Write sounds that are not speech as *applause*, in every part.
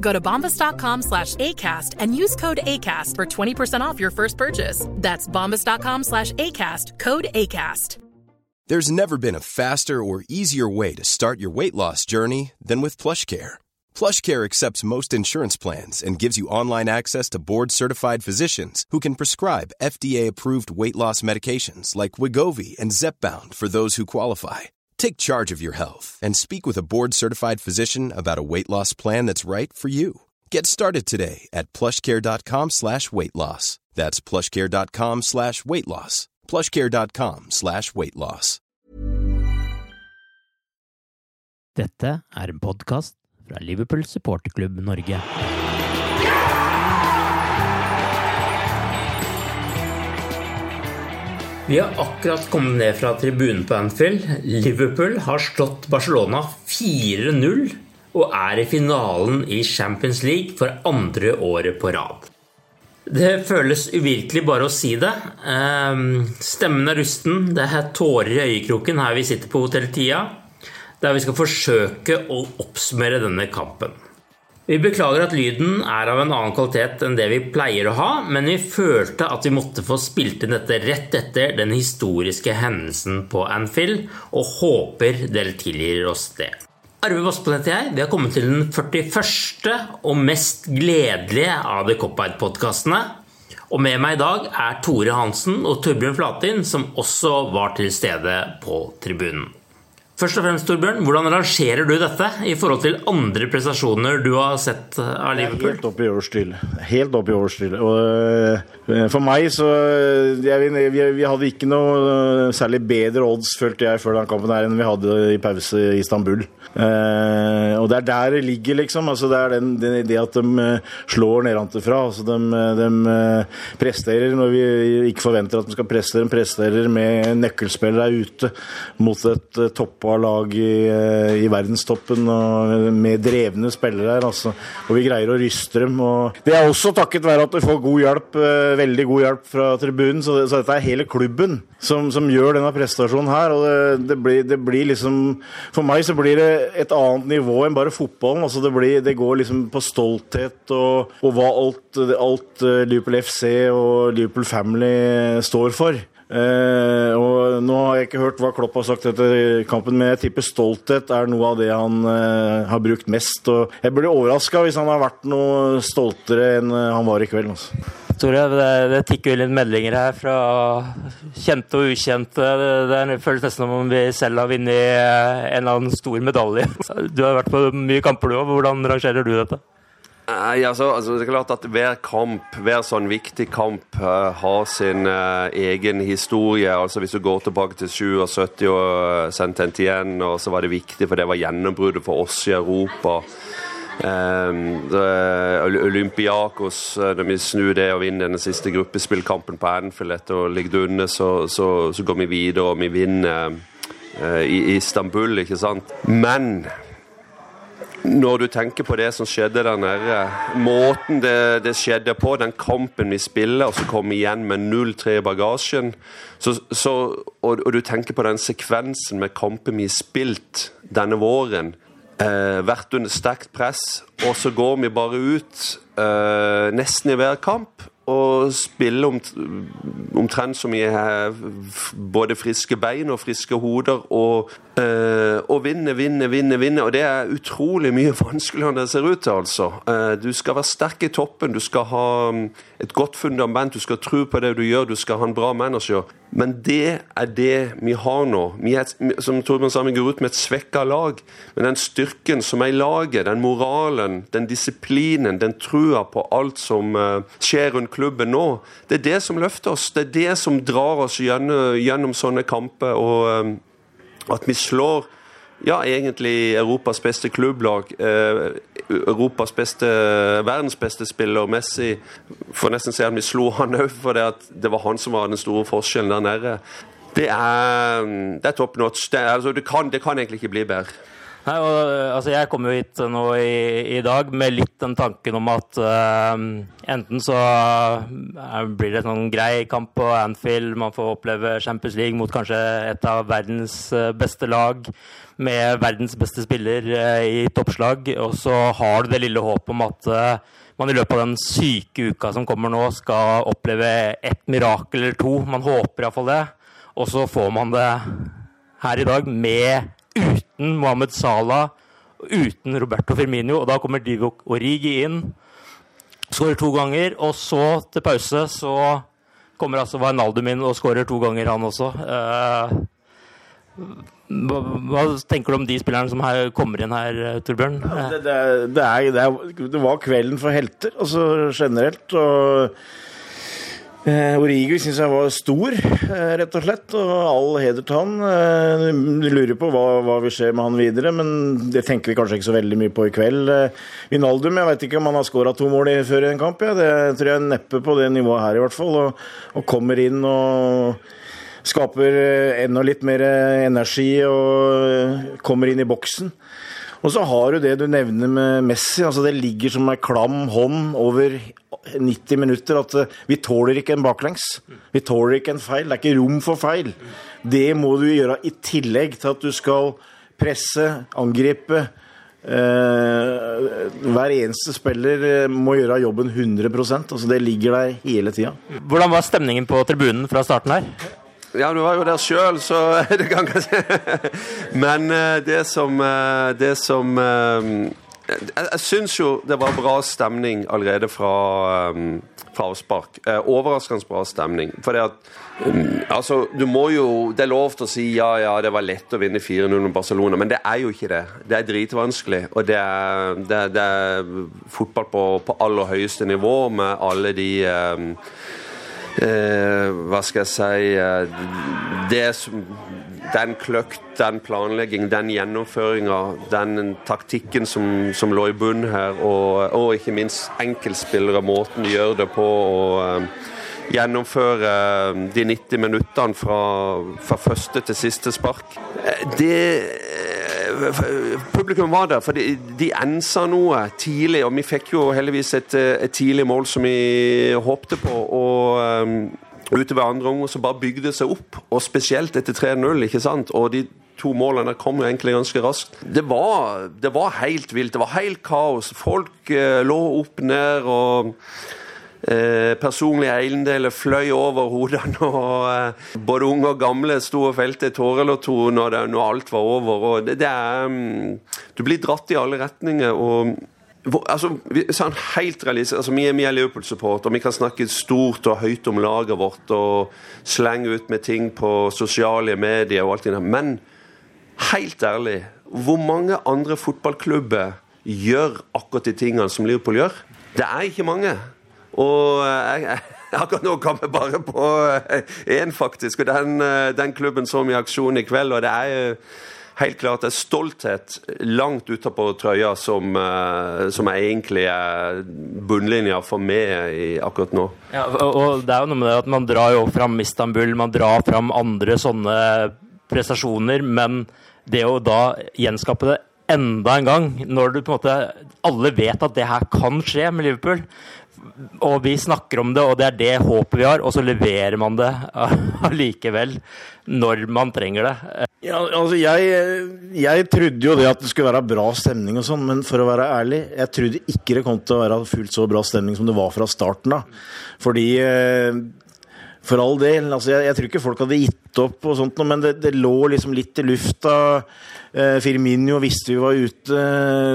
Go to bombas.com slash ACAST and use code ACAST for 20% off your first purchase. That's bombas.com slash ACAST, code ACAST. There's never been a faster or easier way to start your weight loss journey than with PlushCare. PlushCare accepts most insurance plans and gives you online access to board-certified physicians who can prescribe FDA-approved weight loss medications like Wigovi and Zepbound for those who qualify. Take charge of your health and speak with a board-certified physician about a weight loss plan that's right for you. Get started today at plushcare.com slash weight loss. That's plushcare.com slash weight loss. plushcare.com slash weight loss. Dette er en podkast fra Liverpool supporterklubb Norge. Vi har akkurat kommet ned fra tribunen på Anfield. Liverpool har slått Barcelona 4-0 og er i finalen i Champions League for andre året på rad. Det føles uvirkelig bare å si det. Ehm, stemmen er rusten, det er tårer i øyekroken her vi sitter på Hotell Tia, der vi skal forsøke å oppsummere denne kampen. Vi beklager at lyden er av en annen kvalitet enn det vi pleier å ha, men vi følte at vi måtte få spilt inn dette rett etter den historiske hendelsen på Anfield, og håper dere tilgir oss det. Arve Vassbø heter jeg. Vi har kommet til den 41. og mest gledelige av The Cop-Out-podkastene. Og med meg i dag er Tore Hansen og Torbjørn Flatin, som også var til stede på tribunen. Først og fremst, Torbjørn, Hvordan rangerer du dette i forhold til andre prestasjoner du har sett av Liverpool? Helt opp i årsstil. Helt opp i årsstil. Og for meg så jeg, vi, vi, hadde ikke noe særlig bedre odds, følte jeg, før den kampen her enn vi hadde i pause i Istanbul. Eh, og det er der det ligger, liksom. Altså, det er den, den, det at de slår nedenfra. Altså, de, de presterer når vi ikke forventer at de skal prestere. De presterer med nøkkelspillere ute mot et toppa lag i, i, verdenstoppen og med drevne spillere her. Altså. Og vi greier å ryste dem. Og det er også takket være at vi får god hjelp, veldig god hjelp fra tribunen. Så, så dette er hele klubben som, som gjør denne prestasjonen her. Og det, det, blir, det, blir, liksom For meg så blir det et annet nivå enn bare fotballen. Altså det, blir, det går liksom på stolthet og, og hva alt, alt Liverpool FC og Liverpool Family står for. Eh, og Nå har jeg ikke hørt hva Klopp har sagt etter kampen, men jeg tipper stolthet er noe av det han eh, har brukt mest. og Jeg blir overraska hvis han har vært noe stoltere enn han var i kveld. Altså. Tore, det, det tikker inn litt meldinger her fra kjente og ukjente. Det, det føles nesten som om vi selv har vunnet en eller annen stor medalje. *laughs* Du har vært på mye kamper, du òg. Hvordan rangerer du dette? Nei, altså, altså, det er klart at Hver kamp, hver sånn viktig kamp uh, har sin uh, egen historie. altså Hvis du går tilbake til 77 og uh, Saint-Étienne, så var det viktig, for det var gjennombruddet for oss i Europa. Um, Olympiakos, når vi snur det og vinner den siste gruppespillkampen på Anfield etter å ligge under, så, så, så, går vi videre og vi vinner uh, i Istanbul, ikke sant. Men når du tenker på det som skjedde der nede, måten det, det skjedde på, den kampen vi spiller, og så kommer igjen med 0-3 i bagasjen, så, så, og, og, du tenker på den sekvensen med kamper vi har spilt denne våren, eh, vært under sterkt press, og så går vi bare ut eh, nesten i hver kamp. Og spille om, omtrent som jeg har både friske bein og friske hoder. Og, øh, og vinne, vinne, vinne, vinne. Og det er utrolig mye *laughs* vanskeligere enn det ser ut til, altså. Eh, du skal være sterk i toppen, du skal ha mm, et godt fundament, du skal tro på det du gjør, du skal ha en bra manager. Men det er det vi har nå. Vi er, som Torbjørn sa, vi går ut med et svekka lag. Men den styrken som er i laget, den moralen, den disiplinen, den trua på alt som uh, skjer rundt klubben nå, det er det som løfter oss. Det er det som drar oss gjennom, gjennom sånne kamper. Og um, at vi slår ja, egentlig Europas beste klubblag. Eh, Europas beste, verdens beste spiller, Messi. Får nesten si at vi slo han òg, for det, at det var han som var den store forskjellen der nede. Det er, det er top notch. Det, altså, det, kan, det kan egentlig ikke bli bedre. Nei, og, altså jeg kom jo hit nå i, i, dag med litt den tanken om at uh, enten så uh, blir det en sånn grei kamp på Anfield, man får oppleve Champions League mot kanskje et av verdens uh, beste lag med verdens beste spiller i toppslag, og så har du det lille håpet om at man i løpet av den syke uka som kommer nå, skal oppleve et mirakel eller to. Man håper iallfall det. Og så får man det her i dag med uten Mohammed Salah, uten Roberto Firmino. Og da kommer Divok Origi inn, skårer to ganger. Og så, til pause, så kommer altså Wijnaldum inn og skårer to ganger, han også. Uh, hva, tenker du om de spillerne som kommer inn her, Torbjørn? Det, det, det, er, det, var kvelden for helter, altså generelt. og Eh, Origi syns jeg var stor, eh, rett og slett, og all heder til han. Eh, lurer på hva, hva vil skje med han videre, men det tenker vi kanskje ikke så veldig mye på i kveld. Eh, Vinaldum, jeg vet ikke om han har skåra to mål før i en kamp. Ja. Det tror jeg neppe på det nivået her, i hvert fall. Og, og kommer inn og skaper eh, enda litt mer eh, energi og kommer inn i boksen. Og så har du det du nevner med Messi. altså Det ligger som ei klam hånd over 90 minutter at eh, vi tåler ikke en baklengs. Vi tåler ikke en feil. Det er ikke rom for feil. Det må du gjøre i tillegg til at du skal presse, angripe. Eh, hver eneste spiller eh, må gjøre jobben 100% altså Det ligger der hele tida. Hvordan var stemningen på tribunen fra starten her? Ja, du var jo der sjøl, så *laughs* det kan kanskje. Men eh, det som, eh, det som eh, Jeg, jeg syns jo det var bra stemning allerede fra, fra avspark. Overraskende bra stemning. For det at mm, Altså, du må jo Det er lov til å si ja, ja, det var lett å vinne 4-0 med Barcelona, men det er jo ikke det. Det er dritvanskelig. Og det er, det, det er fotball på, på, aller høyeste nivå med alle de um, eh, Hva skal jeg si eh, det som, Den kløkt, den planlegging, den gjennomføringa, den taktikken som, som, lå i bunnen her, og, og, ikke minst enkeltspillere, måten de gjør det på. og eh, gjennomføre eh, de 90 minuttene fra, fra første til siste spark. Det Publikum var der, for de, de ensa noe tidlig. Og vi fikk jo heldigvis et, et tidlig mål som vi håpte på. og um, Utover andre omgang så bare bygde det seg opp, og spesielt etter 3-0. ikke sant? Og de to målene kom jo egentlig ganske raskt. Det var, det var helt vilt. Det var helt kaos. Folk uh, lå opp ned. og Eh, personlige eiendeler fløy over hodene, og eh, både unge og gamle sto og felte tårer eller to når, det, når, alt var over. og det, det er, um, Du blir dratt i alle retninger. og altså, sånn helt realist, altså, Vi er, er Liverpool-support, og vi kan snakke stort og høyt om laget vårt og slenge ut med ting på sosiale medier og alt det der. Men helt ærlig, hvor mange andre fotballklubber gjør akkurat de tingene som Liverpool gjør? Det er ikke mange. Og eh, jeg, *laughs* akkurat nå kom jeg bare på én, eh, faktisk. Og den, eh, den klubben som i aksjon i kveld. Og det er helt klart det er stolthet langt utapå trøya som, som er egentlig er bunnlinja for meg akkurat nå. Ja, og det er jo noe med det at Man drar jo fram Istanbul, man drar fram andre sånne prestasjoner, men det å da gjenskape det enda en gang, når du på en måte alle vet at det her kan skje med Liverpool og vi snakker om det, og det er det håpet vi har, og så leverer man det *laughs* allikevel når man trenger det. Ja, altså jeg, jeg, trodde jo det at det skulle være bra stemning og sånn, men for å være ærlig, jeg trodde ikke det kom til å være fullt så bra stemning som det var fra starten av. Fordi eh, For all del, altså jeg, jeg tror ikke folk hadde gitt opp og sånt, men det, det lå liksom litt i lufta. Eh, Firminio visste vi var ute.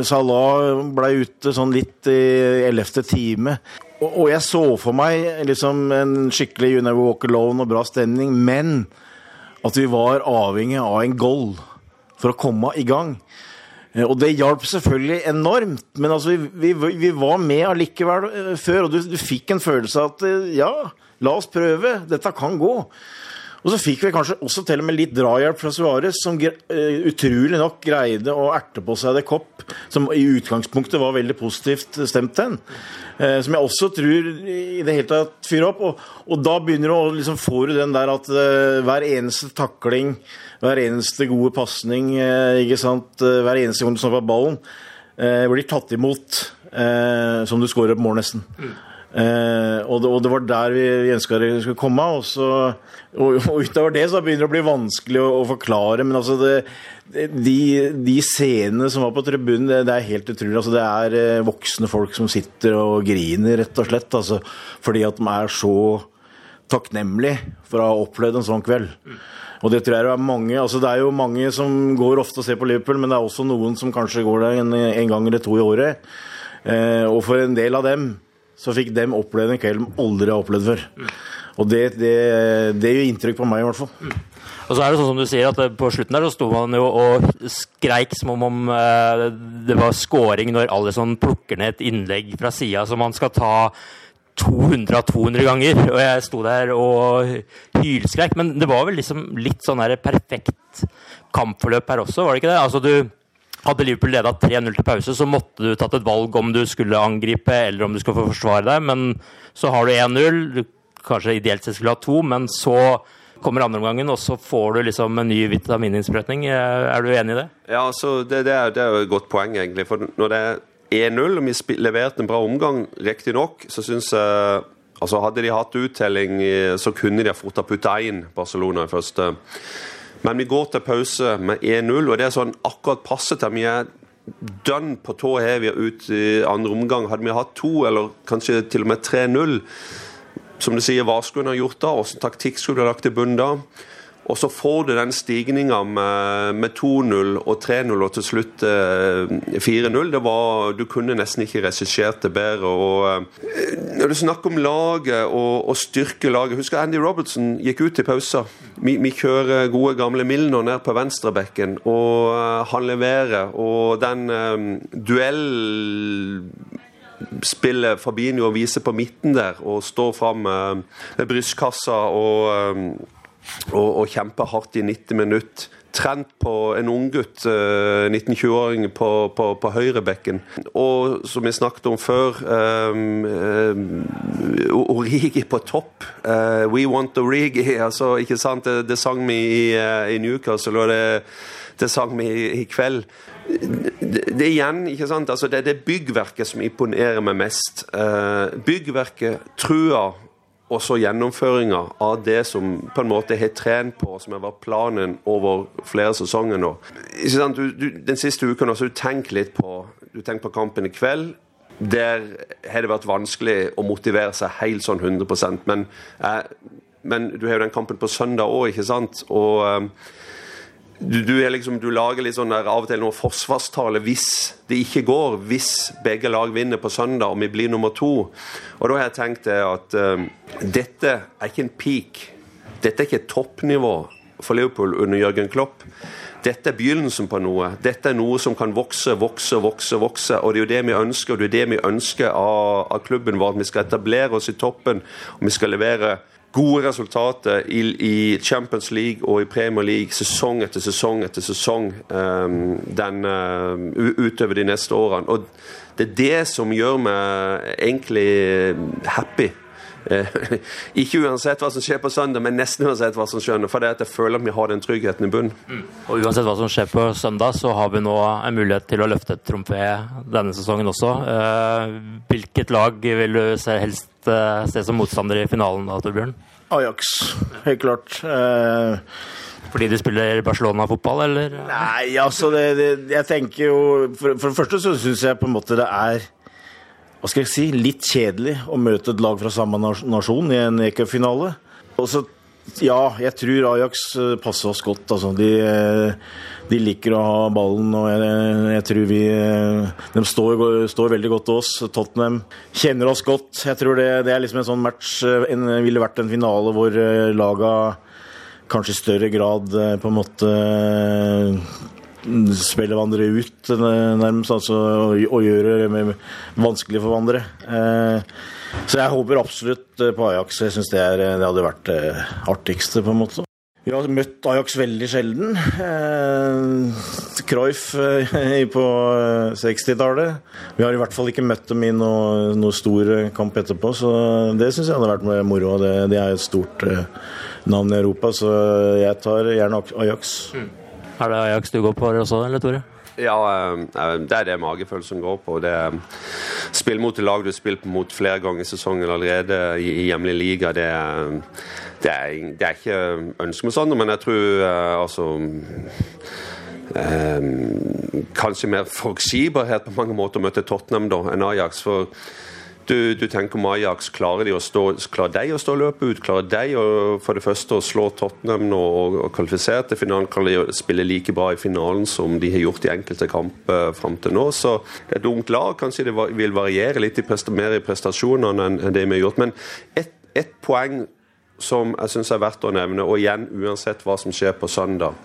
Salah ble ute sånn litt i ellevte time. Og, jeg så for meg liksom en skikkelig You Never Walk Alone og bra stemning, men at vi var avhengig av en goal for å komme i gang. Eh, og det hjalp selvfølgelig enormt, men altså vi, vi, vi var med allikevel eh, før. Og du, du fikk en følelse av at eh, ja, la oss prøve, dette kan gå. Og så fikk vi kanskje også til og med litt drahjelp fra Suárez, som utrolig nok greide å erte på seg det kopp, som i utgangspunktet var veldig positivt stemt til. Eh, som jeg også tror i det hele tatt fyrer opp. Og, og da begynner du å liksom få den der at uh, hver eneste takling, hver eneste gode pasning, hver eneste gang du snapper ballen, blir tatt imot som du skårer på mål, nesten. Mm. Og det, og, det, var der vi, vi ønska det skulle komme. Og, så, og, og, utover det så begynner det å bli vanskelig å, å forklare. Men altså det, de, de, scenene som var på tribunen, det, det, er helt utrolig. Altså, det er eh, voksne folk som sitter og griner, rett og slett. Altså, fordi at de er så takknemlige for å ha opplevd en sånn kveld. Og det tror jeg er mange. altså Det er jo mange som går ofte og ser på Liverpool, men det er også noen som kanskje går der en, en gang eller to i året. Eh, og for en del av dem så fikk dem oppleve en kveld de aldri har opplevd før. Og det, det, det gjør inntrykk på meg, i hvert fall. Og så er det sånn som du sier, at på slutten der så sto man jo og skreik som om eh, det var scoring når Alison plukker ned et innlegg fra sida som man skal ta 200 av 200 ganger. Og jeg sto der og hylskreik. Men det var vel liksom litt sånn her perfekt kampforløp her også, var det ikke det? Altså du hadde Liverpool leda 3-0 til pause, så måtte du tatt et valg om du skulle angripe eller om du skulle få forsvare deg. Men så har du 1-0. Kanskje ideelt sett skulle ha to, men så kommer andreomgangen, og så får du liksom en ny vitamininnsprøytning. Er du enig i det? Ja, altså, det, det, er, det er jo et godt poeng, egentlig. For når det er 1-0, og vi leverte en bra omgang, riktignok, så syns jeg Altså, hadde de hatt uttelling, så kunne de fort ha putta inn Barcelona i første. Men vi går til pause med 1-0, og det er sånn akkurat passe til. Vi er dønn på tå hev ut i andre omgang. Hadde vi hatt to, eller kanskje til og med 3-0 som du sier, hva skulle hun ha gjort da? Hvilken taktikk skulle du ha lagt til bunnen da? Og så får du den stigninga med, med 2-0 og 3-0 og til slutt eh, 4-0. Det var, Du kunne nesten ikke regissert det bedre. og eh, Når du snakker om laget og, og styrke laget Husker Andy Robertson gikk ut i pausa. Vi, vi, kjører gode, gamle Milner ned på venstrebekken, og eh, han leverer. Og den um, duell Fabinho viser på midten der og står fram med, med brystkassa og, um, og, og, kjemper hardt i 90 minutter. Trent på en unggutt, 19-20-åring, uh, på, på, på høyrebekken. Og som vi snakket om før, um, um, Origi på topp. Uh, we want Origi. *laughs* Altså, ikke sant? Det, det sang vi i, uh, i Newcastle, og det, det sang vi i, i kveld det, det, igjen, ikke sant? Altså, det er det byggverket som imponerer meg mest. Uh, byggverket, trua og så gjennomføringa av det som på en måte har trent på, som har vært planen over flere sesonger nå. Du, du, den siste uka har du tenkt litt på du tenkte på kampen i kveld. Der har det vært vanskelig å motivere seg helt sånn 100% men, eh, men du har jo den kampen på søndag òg, ikke sant? Og eh, du, du, liksom, du, lager litt sånn der, av og til noe forsvarstale hvis det ikke går. Hvis begge lag vinner på søndag og vi blir nummer to. Og da har jeg tenkt at uh, dette er ikke en peak. Dette er ikke toppnivå for Liverpool under Jørgen Klopp. Dette er begynnelsen på noe. Dette er noe som kan vokse, vokse, vokse. vokse, og Det er jo det vi ønsker og det er det vi ønsker av, av klubben vår. Vi skal etablere oss i toppen og vi skal levere gode resultater i, i, Champions League og i Premier League sesong etter sesong etter sesong um, den, uh, utover de neste årene. Og Det er det som gjør meg egentlig happy Eh, *laughs* ikke uansett hva som skjer på søndag, men nesten uansett hva som skjer. For det er at jeg føler at vi har den tryggheten i bunnen. Mm. Og uansett hva som skjer på søndag, så har vi nå en mulighet til å løfte et tromfé denne sesongen også. Eh, hvilket lag vil du helst eh, se som motstander i finalen da, Torbjørn? Ajax, helt klart. Eh, fordi de spiller Barcelona-fotball, eller? Nei, altså det, det, Jeg tenker jo For, for det første så syns jeg på en måte det er hva skal jeg si, litt kjedelig å møte et lag fra samme nasjon i en e-cupfinale. Og så ja, jeg tror Ajax eh, passer oss godt. Altså. De, eh, de, liker å ha ballen, og jeg, jeg tror vi eh, De står, står, veldig godt til oss. Tottenham kjenner oss godt. Jeg tror det, det er liksom en sånn match en, ville vært en finale hvor laga kanskje i større grad eh, på en måte spiller spille hverandre ut, eh, nærmest. Altså og, og gjør det vanskelig for hverandre. Så jeg håper absolutt på Ajax. Jeg syns det, det, hadde vært det artigste, på en måte. Vi har møtt Ajax veldig sjelden. Cruyff på 60-tallet. Vi har i hvert fall ikke møtt dem i noe, noe stor kamp etterpå, så det syns jeg hadde vært moro. Det, det er et stort navn i Europa, så jeg tar gjerne Ajax. Mm. Er det Ajax du går på også, eller Tore? Ja, eh, det er det magefølelsen går på. Det er Spill mot lag du har spilt mot flere ganger i sesongen allerede i hjemlig liga. Det er, det er, det er ikke ønskemotstander, men jeg tror eh, altså eh, Kanskje mer forutsigbarhet på mange måter å møte Tottenham da, enn Ajax. for du, du, tenker om Ajax klarer de å stå, klarer de å stå løpet ut? Klarer de å, for det første å slå Tottenham og, og kvalifisere til finalen? Klarer de spille like bra i finalen som de har gjort i enkelte kamper fram til nå? Så det er et ungt lag. Kanskje det vil variere litt i mer i prestasjonene enn det vi har gjort. Men ett et poeng som jeg syns er verdt å nevne, og igjen uansett hva som skjer på søndag.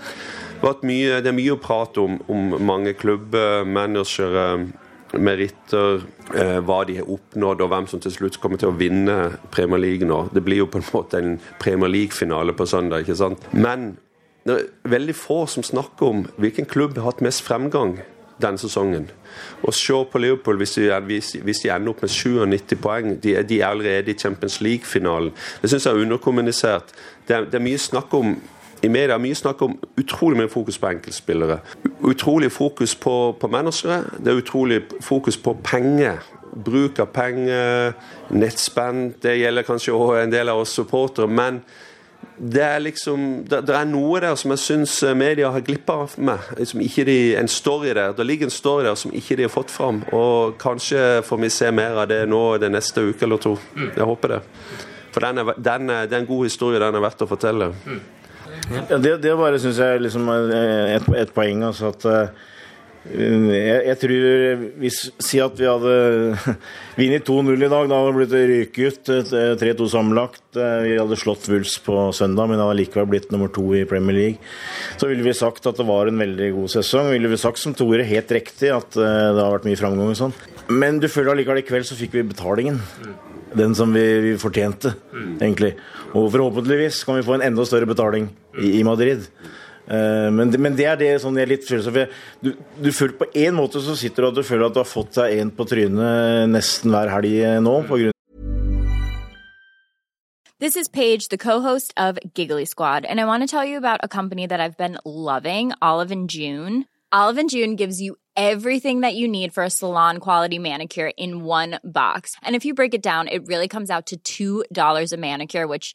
Det er mye å prate om, om mange klubber, managere meritter, eh, hva de har oppnådd og hvem som til slutt kommer til å vinne Premier League nå. Det blir jo på en måte en Premier League-finale på søndag, ikke sant. Men det er veldig få som snakker om hvilken klubb har hatt mest fremgang denne sesongen. Og se på Liverpool hvis de, hvis de ender opp med 97 poeng. De, de er allerede i Champions League-finalen. Det syns jeg er underkommunisert. Det er, det er mye snakk om i media mye snakk om utrolig mye fokus på enkeltspillere. Utrolig fokus på, på mennesker. Det er utrolig fokus på penger. Bruk av penger, nettspenn. Det gjelder kanskje også en del av oss supportere. Men det er liksom, det, det er noe der som jeg syns media har glippa med. Liksom ikke de, en story der. Det ligger en story der som ikke de har fått fram. Og kanskje får vi se mer av det nå den neste uke eller to. Jeg håper det. For den er, den er, det er en god historie den er verdt å fortelle. Ja, det, det bare syns jeg liksom er et, et poeng. Altså at eh, jeg, jeg, tror hvis Si at vi hadde *laughs* vunnet 2-0 i dag, da hadde blitt ryket ut. 3-2 sammenlagt. Eh, vi hadde slått Wulfs på søndag, men hadde likevel blitt nummer to i Premier League. Så ville vi sagt at det var en veldig god sesong. Ville vi sagt som Tore helt riktig at eh, det har vært mye framgang og sånn. Men du føler allikevel i kveld så fikk vi betalingen den som vi, vi fortjente, mm. egentlig. Og forhåpentligvis kan vi få en enda større betaling i, i Madrid. Uh, men, men, det er det sånn jeg litt føler for du, du føler På en måte så sitter du og du føler at du har fått deg en på trynet nesten hver helg nå. På grunn This is Paige, the co-host of Giggly Squad, and I want to tell you about a company that I've been loving, Olive and June. Olive and June gives you everything that you need for a salon quality manicure in one box. And if you break it down, it really comes out to $2 a manicure, which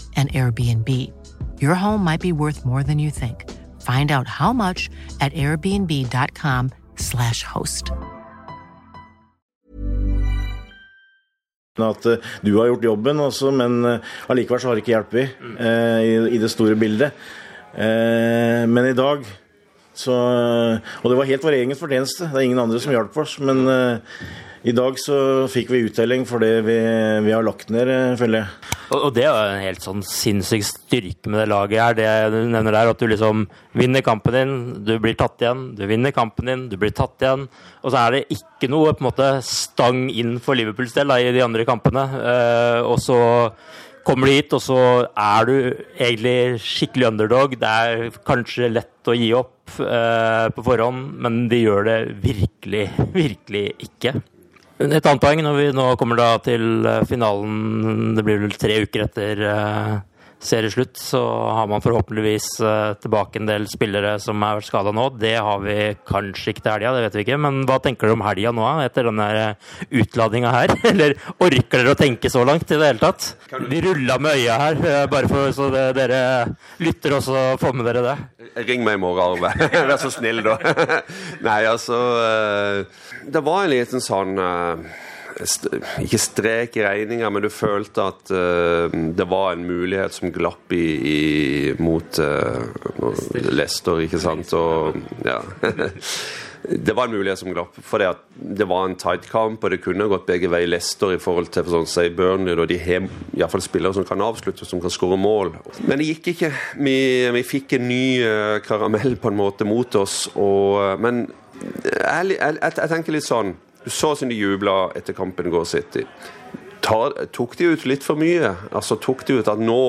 an Airbnb. Your home might be worth more than you think. Find out how much at airbnb.com/slash host. At eh, du har gjort jobben også, men eh, allikevel så har det ikke hjulpet eh, i, i det store bildet. Men i dag så Og det var helt vår egen fortjeneste. Det er ingen andre som hjalp oss. Men i dag så fikk vi uttelling for det vi, vi har lagt ned, eh, føler jeg. Og, og det er jo en helt sånn sinnssyk styrke med det laget her. Det du nevner der, at du liksom vinner kampen din, du blir tatt igjen. Du vinner kampen din, du blir tatt igjen. Og så er det ikke noe på en måte stang inn for Liverpools del da, i de andre kampene. Eh, og så kommer du hit, og så er du egentlig skikkelig underdog. Det er kanskje lett å gi opp eh, på forhånd, men de gjør det virkelig, virkelig ikke. Et annet poeng når vi nå kommer da til eh, finalen, det blir vel tre uker etter eh, serieslutt, så har man forhåpentligvis eh, tilbake en del spillere som er skada nå. Det har vi kanskje ikke til helga, det vet vi ikke. Men hva tenker dere om helga nå, etter denne utladinga her? *laughs* Eller orker dere å tenke så langt i det hele tatt? Vi rulla med øya her, bare for så dere lytter også får med dere det. Ring meg i morgen, Arve. *laughs* Vær så snill, da. *laughs* Nei, altså Det var en liten sånn ikke strek i regninga, men du følte at uh, det var en mulighet som glapp i, i mot uh, Lester, ikke sant? Og, ja. *laughs* det var en mulighet som glapp, for det var en tight kamp, og det kunne gått begge veier. Lester i forhold til sånn, si Burnley, og de har iallfall spillere som kan avslutte, som kan skåre mål. Men det gikk ikke. Vi, vi fikk en ny uh, karamell på en måte mot oss, og, men jeg, jeg, jeg tenker litt sånn så som de jubla etter kampen går City. Ta, tok de ut litt for mye? Altså Tok de ut at nå,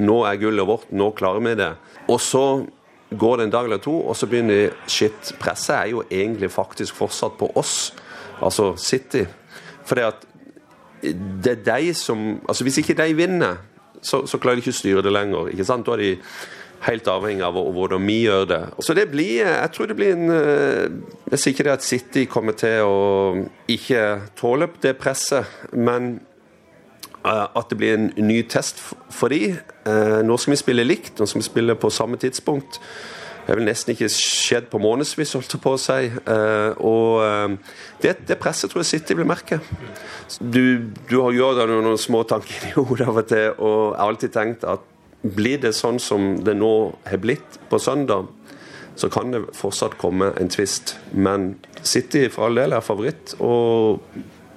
nå er gullet vårt, nå klarer vi det? Og så går det en dag eller to, og så begynner de Shit, presset er jo egentlig faktisk fortsatt på oss, altså City. For det at det er de som Altså Hvis ikke de vinner, så, så klarer de ikke å styre det lenger. ikke sant? Da er de helt avhengig av hvordan vi gjør det. Så det blir Jeg tror det blir en eh, Jeg sier ikke det at City kommer til å ikke tåle det presset, men eh, at det blir en ny test for de. Eh, nå skal vi spille likt, nå skal vi spille på samme tidspunkt. Det har vel nesten ikke skjedd på månedsvis, holdt jeg på å si. Og det, det, presset tror jeg City vil merke. Du, du har gjort deg noen, noen små tanker i hodet av og til, og jeg har alltid tenkt at blir det sånn som det nå har blitt på søndag, så kan det fortsatt komme en tvist. Men City for all del er favoritt, og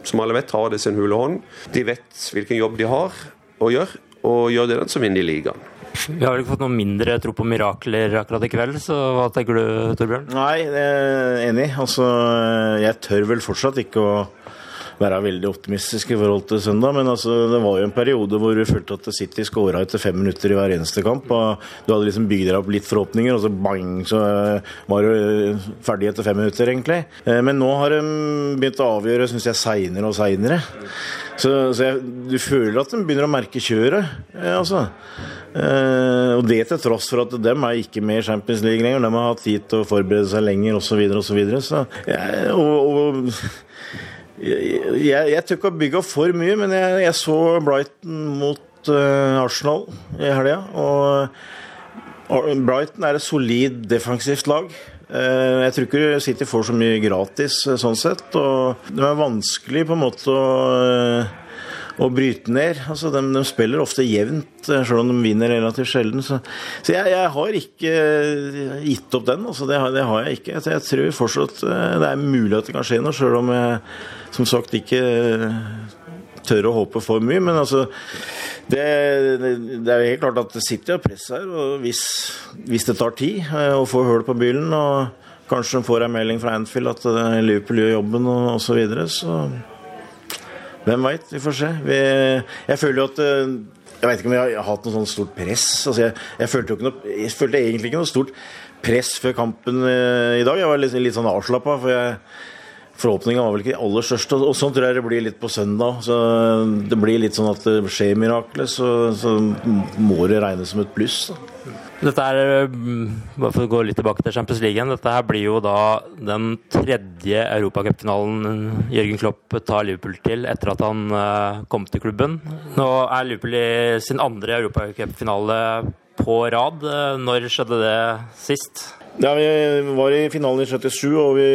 som alle vet, har det sin hule hånd. De vet hvilken jobb de har å gjøre, og gjør de den, så vinner de ligaen. Vi har vel ikke fått noe mindre tro på mirakler akkurat i kveld, så hva tenker du, Torbjørn? Nei, jeg er enig. Altså, jeg tør vel fortsatt ikke å være veldig optimistisk i forhold til søndag. Men altså, det var jo en periode hvor du følte at City skåra etter fem minutter i hver eneste kamp. og Du hadde liksom bygd deg opp litt forhåpninger, og så bang, så eh, var du eh, ferdig etter fem minutter, egentlig. Eh, men nå har de begynt å avgjøre, syns jeg, seinere og seinere. Så, så jeg, du føler at de begynner å merke kjøret, altså. Og det til tross for at dem er ikke med i Champions League lenger. De har hatt tid til å forberede seg lenger osv. osv. Så, videre, og, så, ja, og, og jeg, jeg tør ikke å bygge for mye, men jeg, jeg så Brighton mot uh, Arsenal i helga. Og Brighton er et solid defensivt lag. Uh, jeg tror ikke City får så mye gratis uh, sånn sett. Og det er vanskelig på en måte å å bryte ned. Altså, de, de, spiller ofte jevnt, selv om de vinner relativt sjelden. Så, så jeg, jeg, har ikke gitt opp den. Altså, det, har, det, har, jeg ikke. Jeg, tror fortsatt det er mulig at det kan skje noe, selv om jeg som sagt ikke tør å håpe for mye. Men altså det, det er jo helt klart at det sitter jo press her. og hvis, hvis, det tar tid eh, å få hull på bilen, og kanskje de får en melding fra Anfield at eh, Liverpool gjør jobben og osv., så, videre, så hvem veit? Vi får se. Vi, jeg føler jo at eh, Jeg vet ikke om jeg har hatt noe sånt stort press. Altså jeg, jeg, følte noe, jeg, følte egentlig ikke noe stort press før kampen i dag. Jeg var litt, litt sånn avslappa. For jeg Forhåpninga var vel ikke de aller største. Og sånn tror jeg det blir litt på søndag. Så det blir litt sånn at det skjer mirakler, så, så må det regnes som et pluss. Da. Dette er, bare for å gå litt tilbake til Champions League dette her blir jo da den tredje europacupfinalen Jørgen Klopp tar Liverpool til etter at han eh, kom til klubben. Nå er Liverpool i sin andre europacupfinale på rad. Når skjedde det sist? Ja, Vi var i finalen i 77, og vi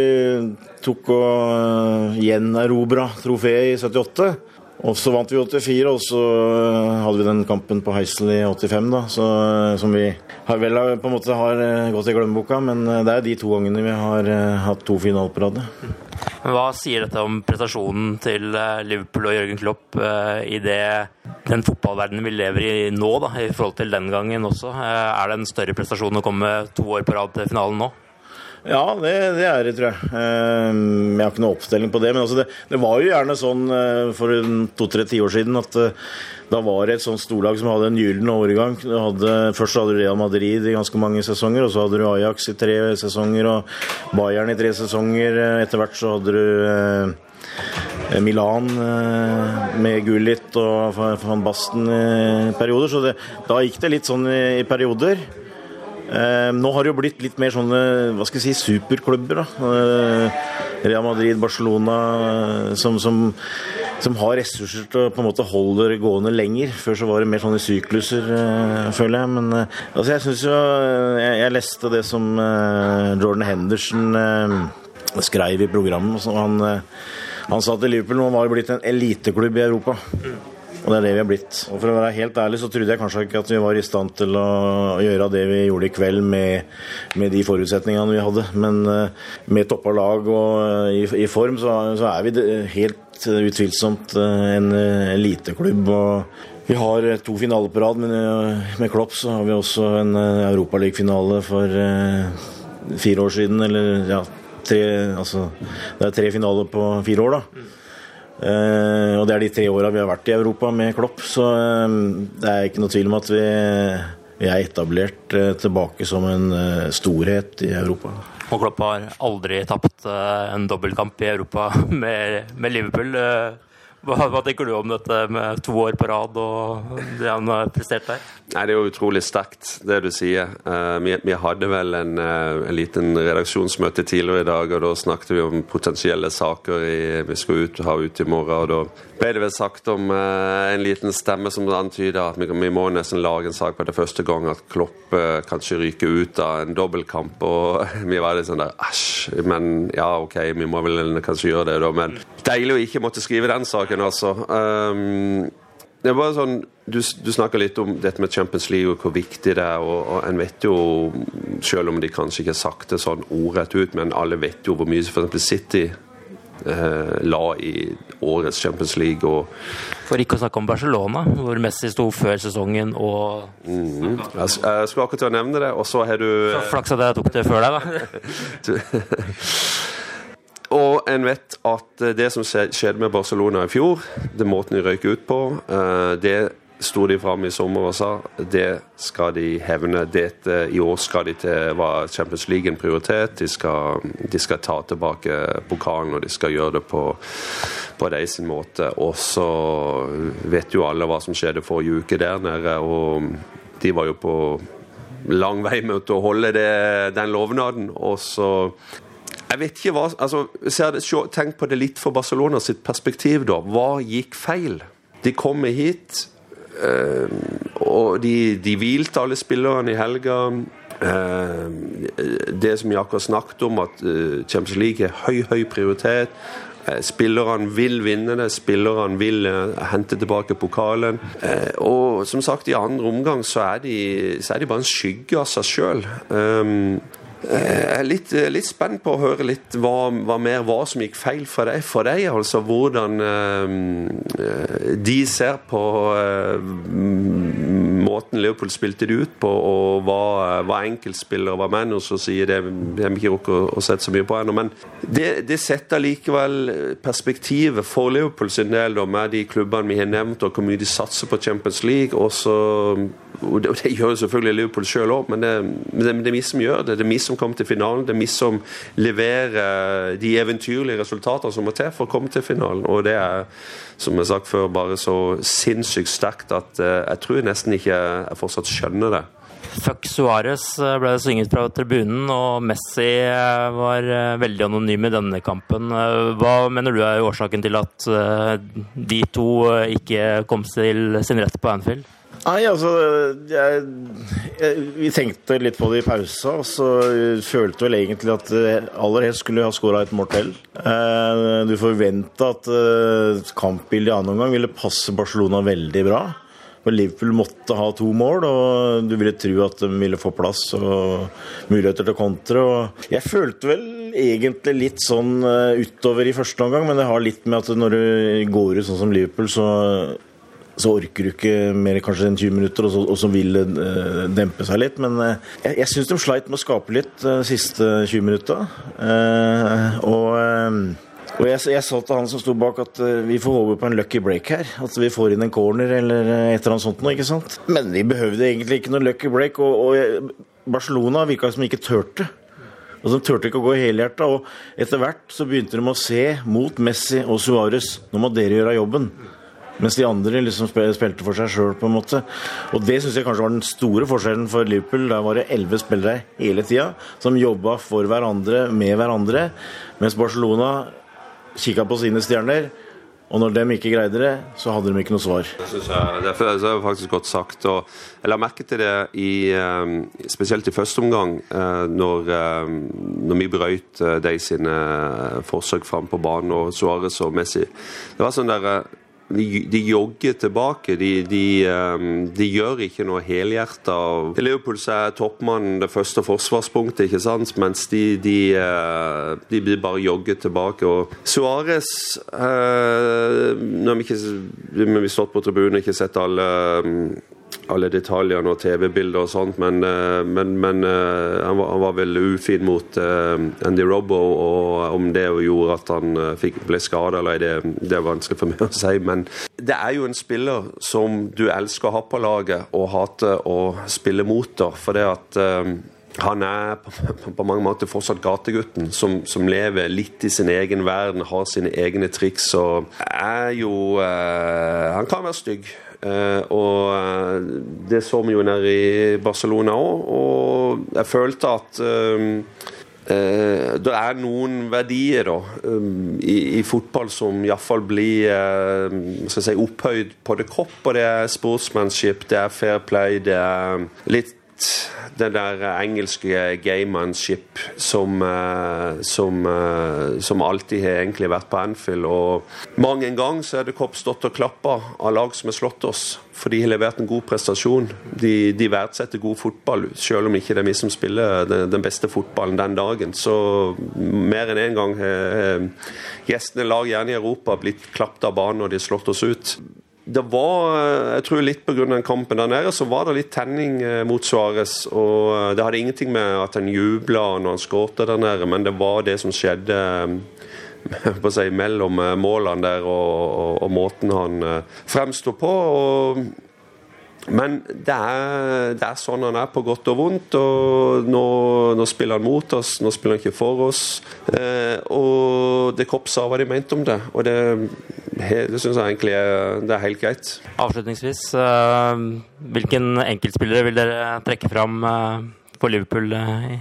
tok og gjenerobra trofeet i 78. Og så vant vi 84, og så eh, hadde vi den kampen på Heisel i 85, da, så, eh, som vi har vel på en måte har gått i glemmeboka. Men det er de to gangene vi har hatt to finaler på rad. Hva sier dette om prestasjonen til Liverpool og Jørgen Klopp i det, den fotballverdenen vi lever i nå, da, i forhold til den gangen også? Er det en større prestasjon å komme to år på rad til finalen nå? Ja, det, det, er det, tror jeg. Ehm, jeg har ikke noe oppstilling på det. Men altså det, det, var jo gjerne sånn eh, for to-tre tiår siden at eh, da var det et sånt storlag som hadde en gyllen overgang. Hadde, først hadde du Real Madrid i ganske mange sesonger, og så hadde du Ajax i tre sesonger og Bayern i tre sesonger. Etter hvert så hadde du eh, Milan med Gullit og van Basten i perioder. Så det, da gikk det litt sånn i perioder. Eh, nå har det jo blitt litt mer sånne hva skal jeg si, superklubber. da. Eh, Real Madrid, Barcelona, eh, som, som, som, har ressurser til å på en måte holde det gående lenger. Før så var det mer sånne sykluser, føler jeg. Men altså, jeg syns jo jeg, jeg, leste det som Jordan Henderson skrev i programmet. Han, han sa til Liverpool nå var blitt en eliteklubb i Europa. Og det er det vi har blitt. Og For å være helt ærlig så trodde jeg kanskje ikke at vi var i stand til å gjøre det vi gjorde i kveld med, med de forutsetningene vi hadde. Men uh, med toppa lag og uh, i, i, form så, så, er vi helt utvilsomt uh, en eliteklubb. og vi har to finaler på rad, men med Klopp så har vi også en Europaligafinale for fire år siden. Eller ja, tre, altså, det er tre finaler på fire år, da. Uh, og det er de tre åra vi har vært i Europa med Klopp, så uh, det er ikke noe tvil om at vi, vi er etablert uh, tilbake som en storhet i Europa. Og Klopp har aldri tapt en dobbeltkamp i Europa *laughs* med, med Liverpool. Hva, hva, tenker du om dette med to år på rad og det han har prestert der? Nei, Det er jo utrolig sterkt, det du sier. Uh, vi, vi, hadde vel en, uh, en, liten redaksjonsmøte tidligere i dag, og da snakket vi om potensielle saker i, vi skal ut, ha ut i morgen. og Da ble det vel sagt om uh, en liten stemme som antyder at vi, vi, må nesten lage en sak på det første gang at Klopp kanskje ryker ut av en dobbeltkamp. Og *laughs* vi var litt sånn der æsj, men ja, OK, vi må vel kanskje gjøre det, da. Men deilig å ikke måtte skrive den saken saken, altså. Um, det er bare sånn, du, du snakker litt om dette med Champions League og hvor viktig det er. og, og En vet jo, selv om de kanskje ikke har sagt det sånn ordrett ut, men alle vet jo hvor mye f.eks. City eh, la i årets Champions League. og For ikke å snakke om Barcelona, hvor Messi sto før sesongen og mm, jeg, jeg skulle akkurat til å nevne det, og så har du Flaks at jeg tok det før deg, da. *laughs* Og en vet at det som skjedde med Barcelona i fjor, det måten de røyk ut på, eh, det sto de fram i sommer og sa det skal de hevne. Dette, I år skal de til var Champions League en prioritet. De skal, de skal ta tilbake pokalen, og de skal gjøre det på, på deres måte. Og så vet jo alle hva som skjedde forrige uke der nede. og De var jo på lang vei med å holde det, den lovnaden. Og så jeg vet ikke hva altså, Tenk på det litt fra Barcelona sitt perspektiv, da. Hva gikk feil? De kommer hit, øh, og de, de hvilte alle spillerne i helga. Uh, det som Jakob snakket om, at uh, Champions League er høy, høy prioritet. Spillerne vil vinne det, spillerne vil hente tilbake pokalen. og som sagt, i andre omgang så er de, så er de bare en skygge av seg sjøl. Jeg er litt, litt, spent på å høre litt hva, hva, mer hva som gikk feil for deg. For deg altså Hvordan øh, de ser på øh, måten Leopold spilte det ut på, og hva, hva enkeltspillere var med Og så sier det har ikke rukket å, å sette så mye på ennå. Men det, det, setter likevel perspektivet for Leopold sin del da, med de klubbene vi har nevnt, og hvor mye de satser på Champions League. og så og det, og det, gjør selvfølgelig Liverpool sjøl òg, men det, det, det, er vi som gjør det. Det er vi som kommer til finalen. Det er vi som leverer de eventyrlige resultatene som må til for å komme til finalen. Og det er, som jeg har sagt før, bare så sinnssykt sterkt at uh, jeg tror nesten ikke jeg fortsatt skjønner det. Fuck Suárez eh, ble det synget fra tribunen, og Messi eh, var veldig anonym i denne kampen. Hva mener du er årsaken til at de to ikke kom til sin rett på Anfield? Nei, altså jeg, jeg, Vi tenkte litt på det i pausa, og så følte vel egentlig at aller helst skulle ha skåra et mål til. Eh, du forventa at eh, kampbildet i annen omgang ville passe Barcelona veldig bra. Men Liverpool måtte ha to mål, og du ville tro at de ville få plass og muligheter til å kontre. jeg følte vel egentlig litt sånn eh, utover i første omgang, men det har litt med at når du går ut sånn som Liverpool, så så orker du ikke mer kanskje enn 20 minutter, og så, og så vil det uh, dempe seg litt. Men uh, jeg, jeg syns de sleit med å skape litt de uh, siste 20 minutta. og, og jeg, jeg, sa til han som sto bak at vi får håpe på en lucky break her. At vi får inn en corner eller et eller annet sånt noe, ikke sant. Men vi behøvde egentlig ikke noe lucky break, og, og Barcelona virka som ikke turte. Altså, de turte ikke å gå helhjerta, og etter hvert så begynte de å se mot Messi og Suárez. Nå må dere gjøre jobben. Mens de andre liksom spilte for seg sjøl, på en måte. Og det syns jeg kanskje var den store forskjellen for Liverpool. Der var det elleve spillere hele tida som jobba for hverandre, med hverandre. Mens Barcelona kikka på sine stjerner. Og når de ikke greide det, så hadde de ikke noe svar. Det det er faktisk godt sagt. og Jeg la merke til det i, eh, spesielt i første omgang, eh, når, eh, når vi brøyt de sine forsøk fram på banen, og Suárez og Messi. Det var sånn der de, de jogger tilbake. De, de, ehm, de, gjør ikke noe helhjerta. I Liverpool er toppmannen det første forsvarspunktet, ikke sant? mens eh, de bare jogget tilbake. Og Suárez eh, Nå har vi ikke vi stått på tribunen og ikke sett alle ehm, alle detaljene og TV-bilder og sånt, men, eh, men, men eh, han, var, han, var, vel ufin mot uh, Andy Robbo, og om det gjorde at han fikk, ble skada eller det, det er vanskelig for meg å si. Men det er jo en spiller som du elsker å ha på laget og hater å spille mot, da, for det at han er på, mange måter fortsatt gategutten som, som, lever litt i sin egen verden, har sine egne triks og er jo uh, Han kan være stygg. Uh, og uh, det så vi jo nede i Barcelona òg, og jeg følte at uh, det er noen verdier da, i, i, fotball som iallfall blir si, opphøyd på det kropp. Og det er sportsmanship, det er fair play, det er litt det der engelske gamemanship som, eh, som, eh, som alltid har egentlig vært på Anfield. Og mange en gang så er det Kopp stått og klappa av lag som har slått oss. For de har levert en god prestasjon. De, de verdsetter god fotball, selv om ikke det er vi som spiller den, den beste fotballen den dagen. Så mer enn én en gang har gjestene lag gjerne i Europa blitt klappet av banen når de har slått oss ut det var, jeg tror litt pga. kampen der nede, så var det litt tenning eh, mot Suárez. Og eh, det hadde ingenting med at han jubla når han skåret der nede, men det var det som skjedde eh, *laughs* på å si, mellom målene der og, og, og måten han fremsto på. og men det er, det er, sånn han er på godt og vondt. og Nå, nå spiller han mot oss, nå spiller han ikke for oss. Eh, og det Kopp sa hva de mente om det, og det, det syns jeg egentlig er, det er helt greit. Avslutningsvis, eh, hvilken enkeltspillere vil dere trekke fram eh, for Liverpool eh, i,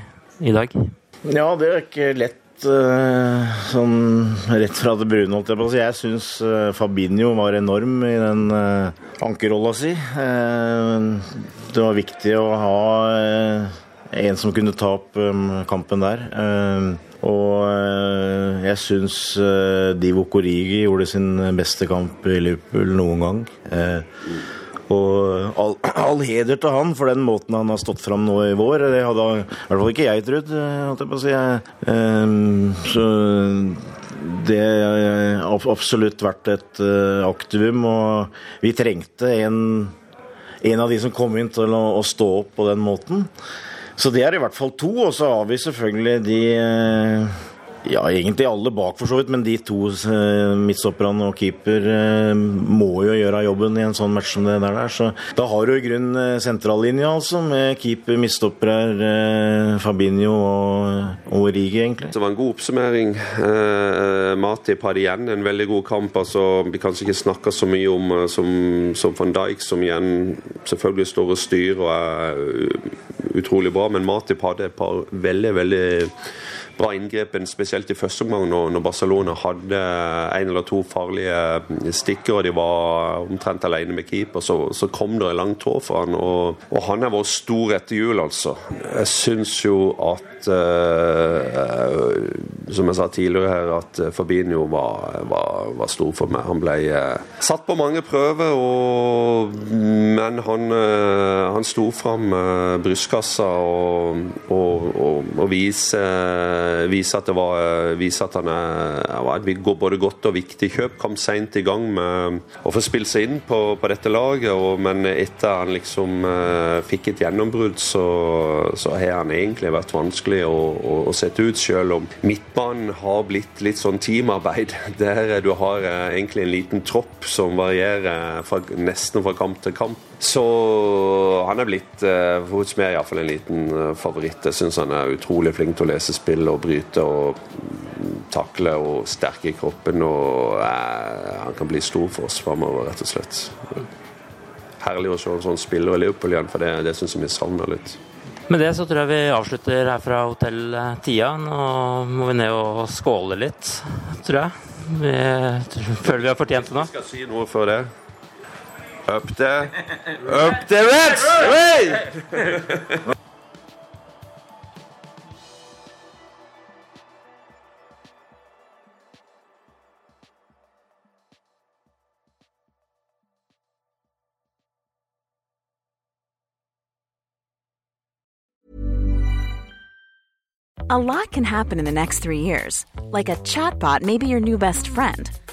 i dag? Ja, det er ikke lett Eh, sånn rett fra det brune, holdt jeg på å si. Jeg syns eh, Fabinho var enorm i den uh, ankerrolla si. det var viktig å ha en som kunne ta opp kampen der. og jeg syns Divo Korigi gjorde sin beste kamp i Liverpool noen gang. Og all, all, heder til han for den måten han har stått fram nå i vår. Det hadde i hvert fall ikke jeg trodd, holdt jeg på å si. Um, så det har absolutt vært et uh, aktivum, og vi trengte en, en av de som kom inn til å, å, stå opp på den måten. Så det er i hvert fall to, og så har vi selvfølgelig de uh, ja, egentlig alle bak for så vidt, men de to eh, midtstopperne og keeper eh, må jo gjøre jobben i en sånn match som det der. Så da har du i grunnen eh, sentrallinja, altså, med keeper, midtstoppere, Fabinho og, og Rigi, egentlig. Det var en god oppsummering. Eh, Matip hadde igjen en veldig god kamp. altså Vi kanskje ikke snakker så mye om som, som van Dijk, som igjen selvfølgelig står og styrer og er utrolig bra, men Matip hadde et par veldig, veldig bra inngripen, spesielt i første omgang når, når, Barcelona hadde en eller to farlige stikker og de var omtrent alene med keeper. Så, så kom det en lang tå for han, og, og han er vår stor etter jul, altså. Jeg syns jo at uh, Som jeg sa tidligere her, at Fabinho var, var, var stor for meg. Han ble uh, satt på mange prøver, og, men han, uh, han sto fram brystkassa og, og, og, og viser Eh, viser at, var, eh, viser at han er, et både godt og viktig kjøp. Kom seint i gang med å få spilt seg inn på, på dette laget, og, men etter han liksom fikk et gjennombrudd, så, så, har han egentlig vært vanskelig å, å, å sette ut, selv om midtbanen har blitt litt sånn teamarbeid. *laughs* Der du har egentlig en liten tropp som varierer fra, nesten fra kamp til kamp. Så han er blitt eh, hos meg iallfall en liten uh, favoritt. Jeg syns han er utrolig flink til å lese spill og bryte og takle og sterk i kroppen. Og eh, han kan bli stor for oss framover, rett og slett. Herlig å se en sånn spiller i Liverpool igjen, for det, det syns jeg vi savner litt. Med det så tror jeg vi avslutter her fra hotell Tia. Nå må vi ned og skåle litt, tror jeg. Vi, føler vi har fortjent det nå. Jeg skal si noe før det. Up there. *laughs* Up there, Reds! Hey! A lot can happen in the next three years. Like a chatbot may be your new best friend.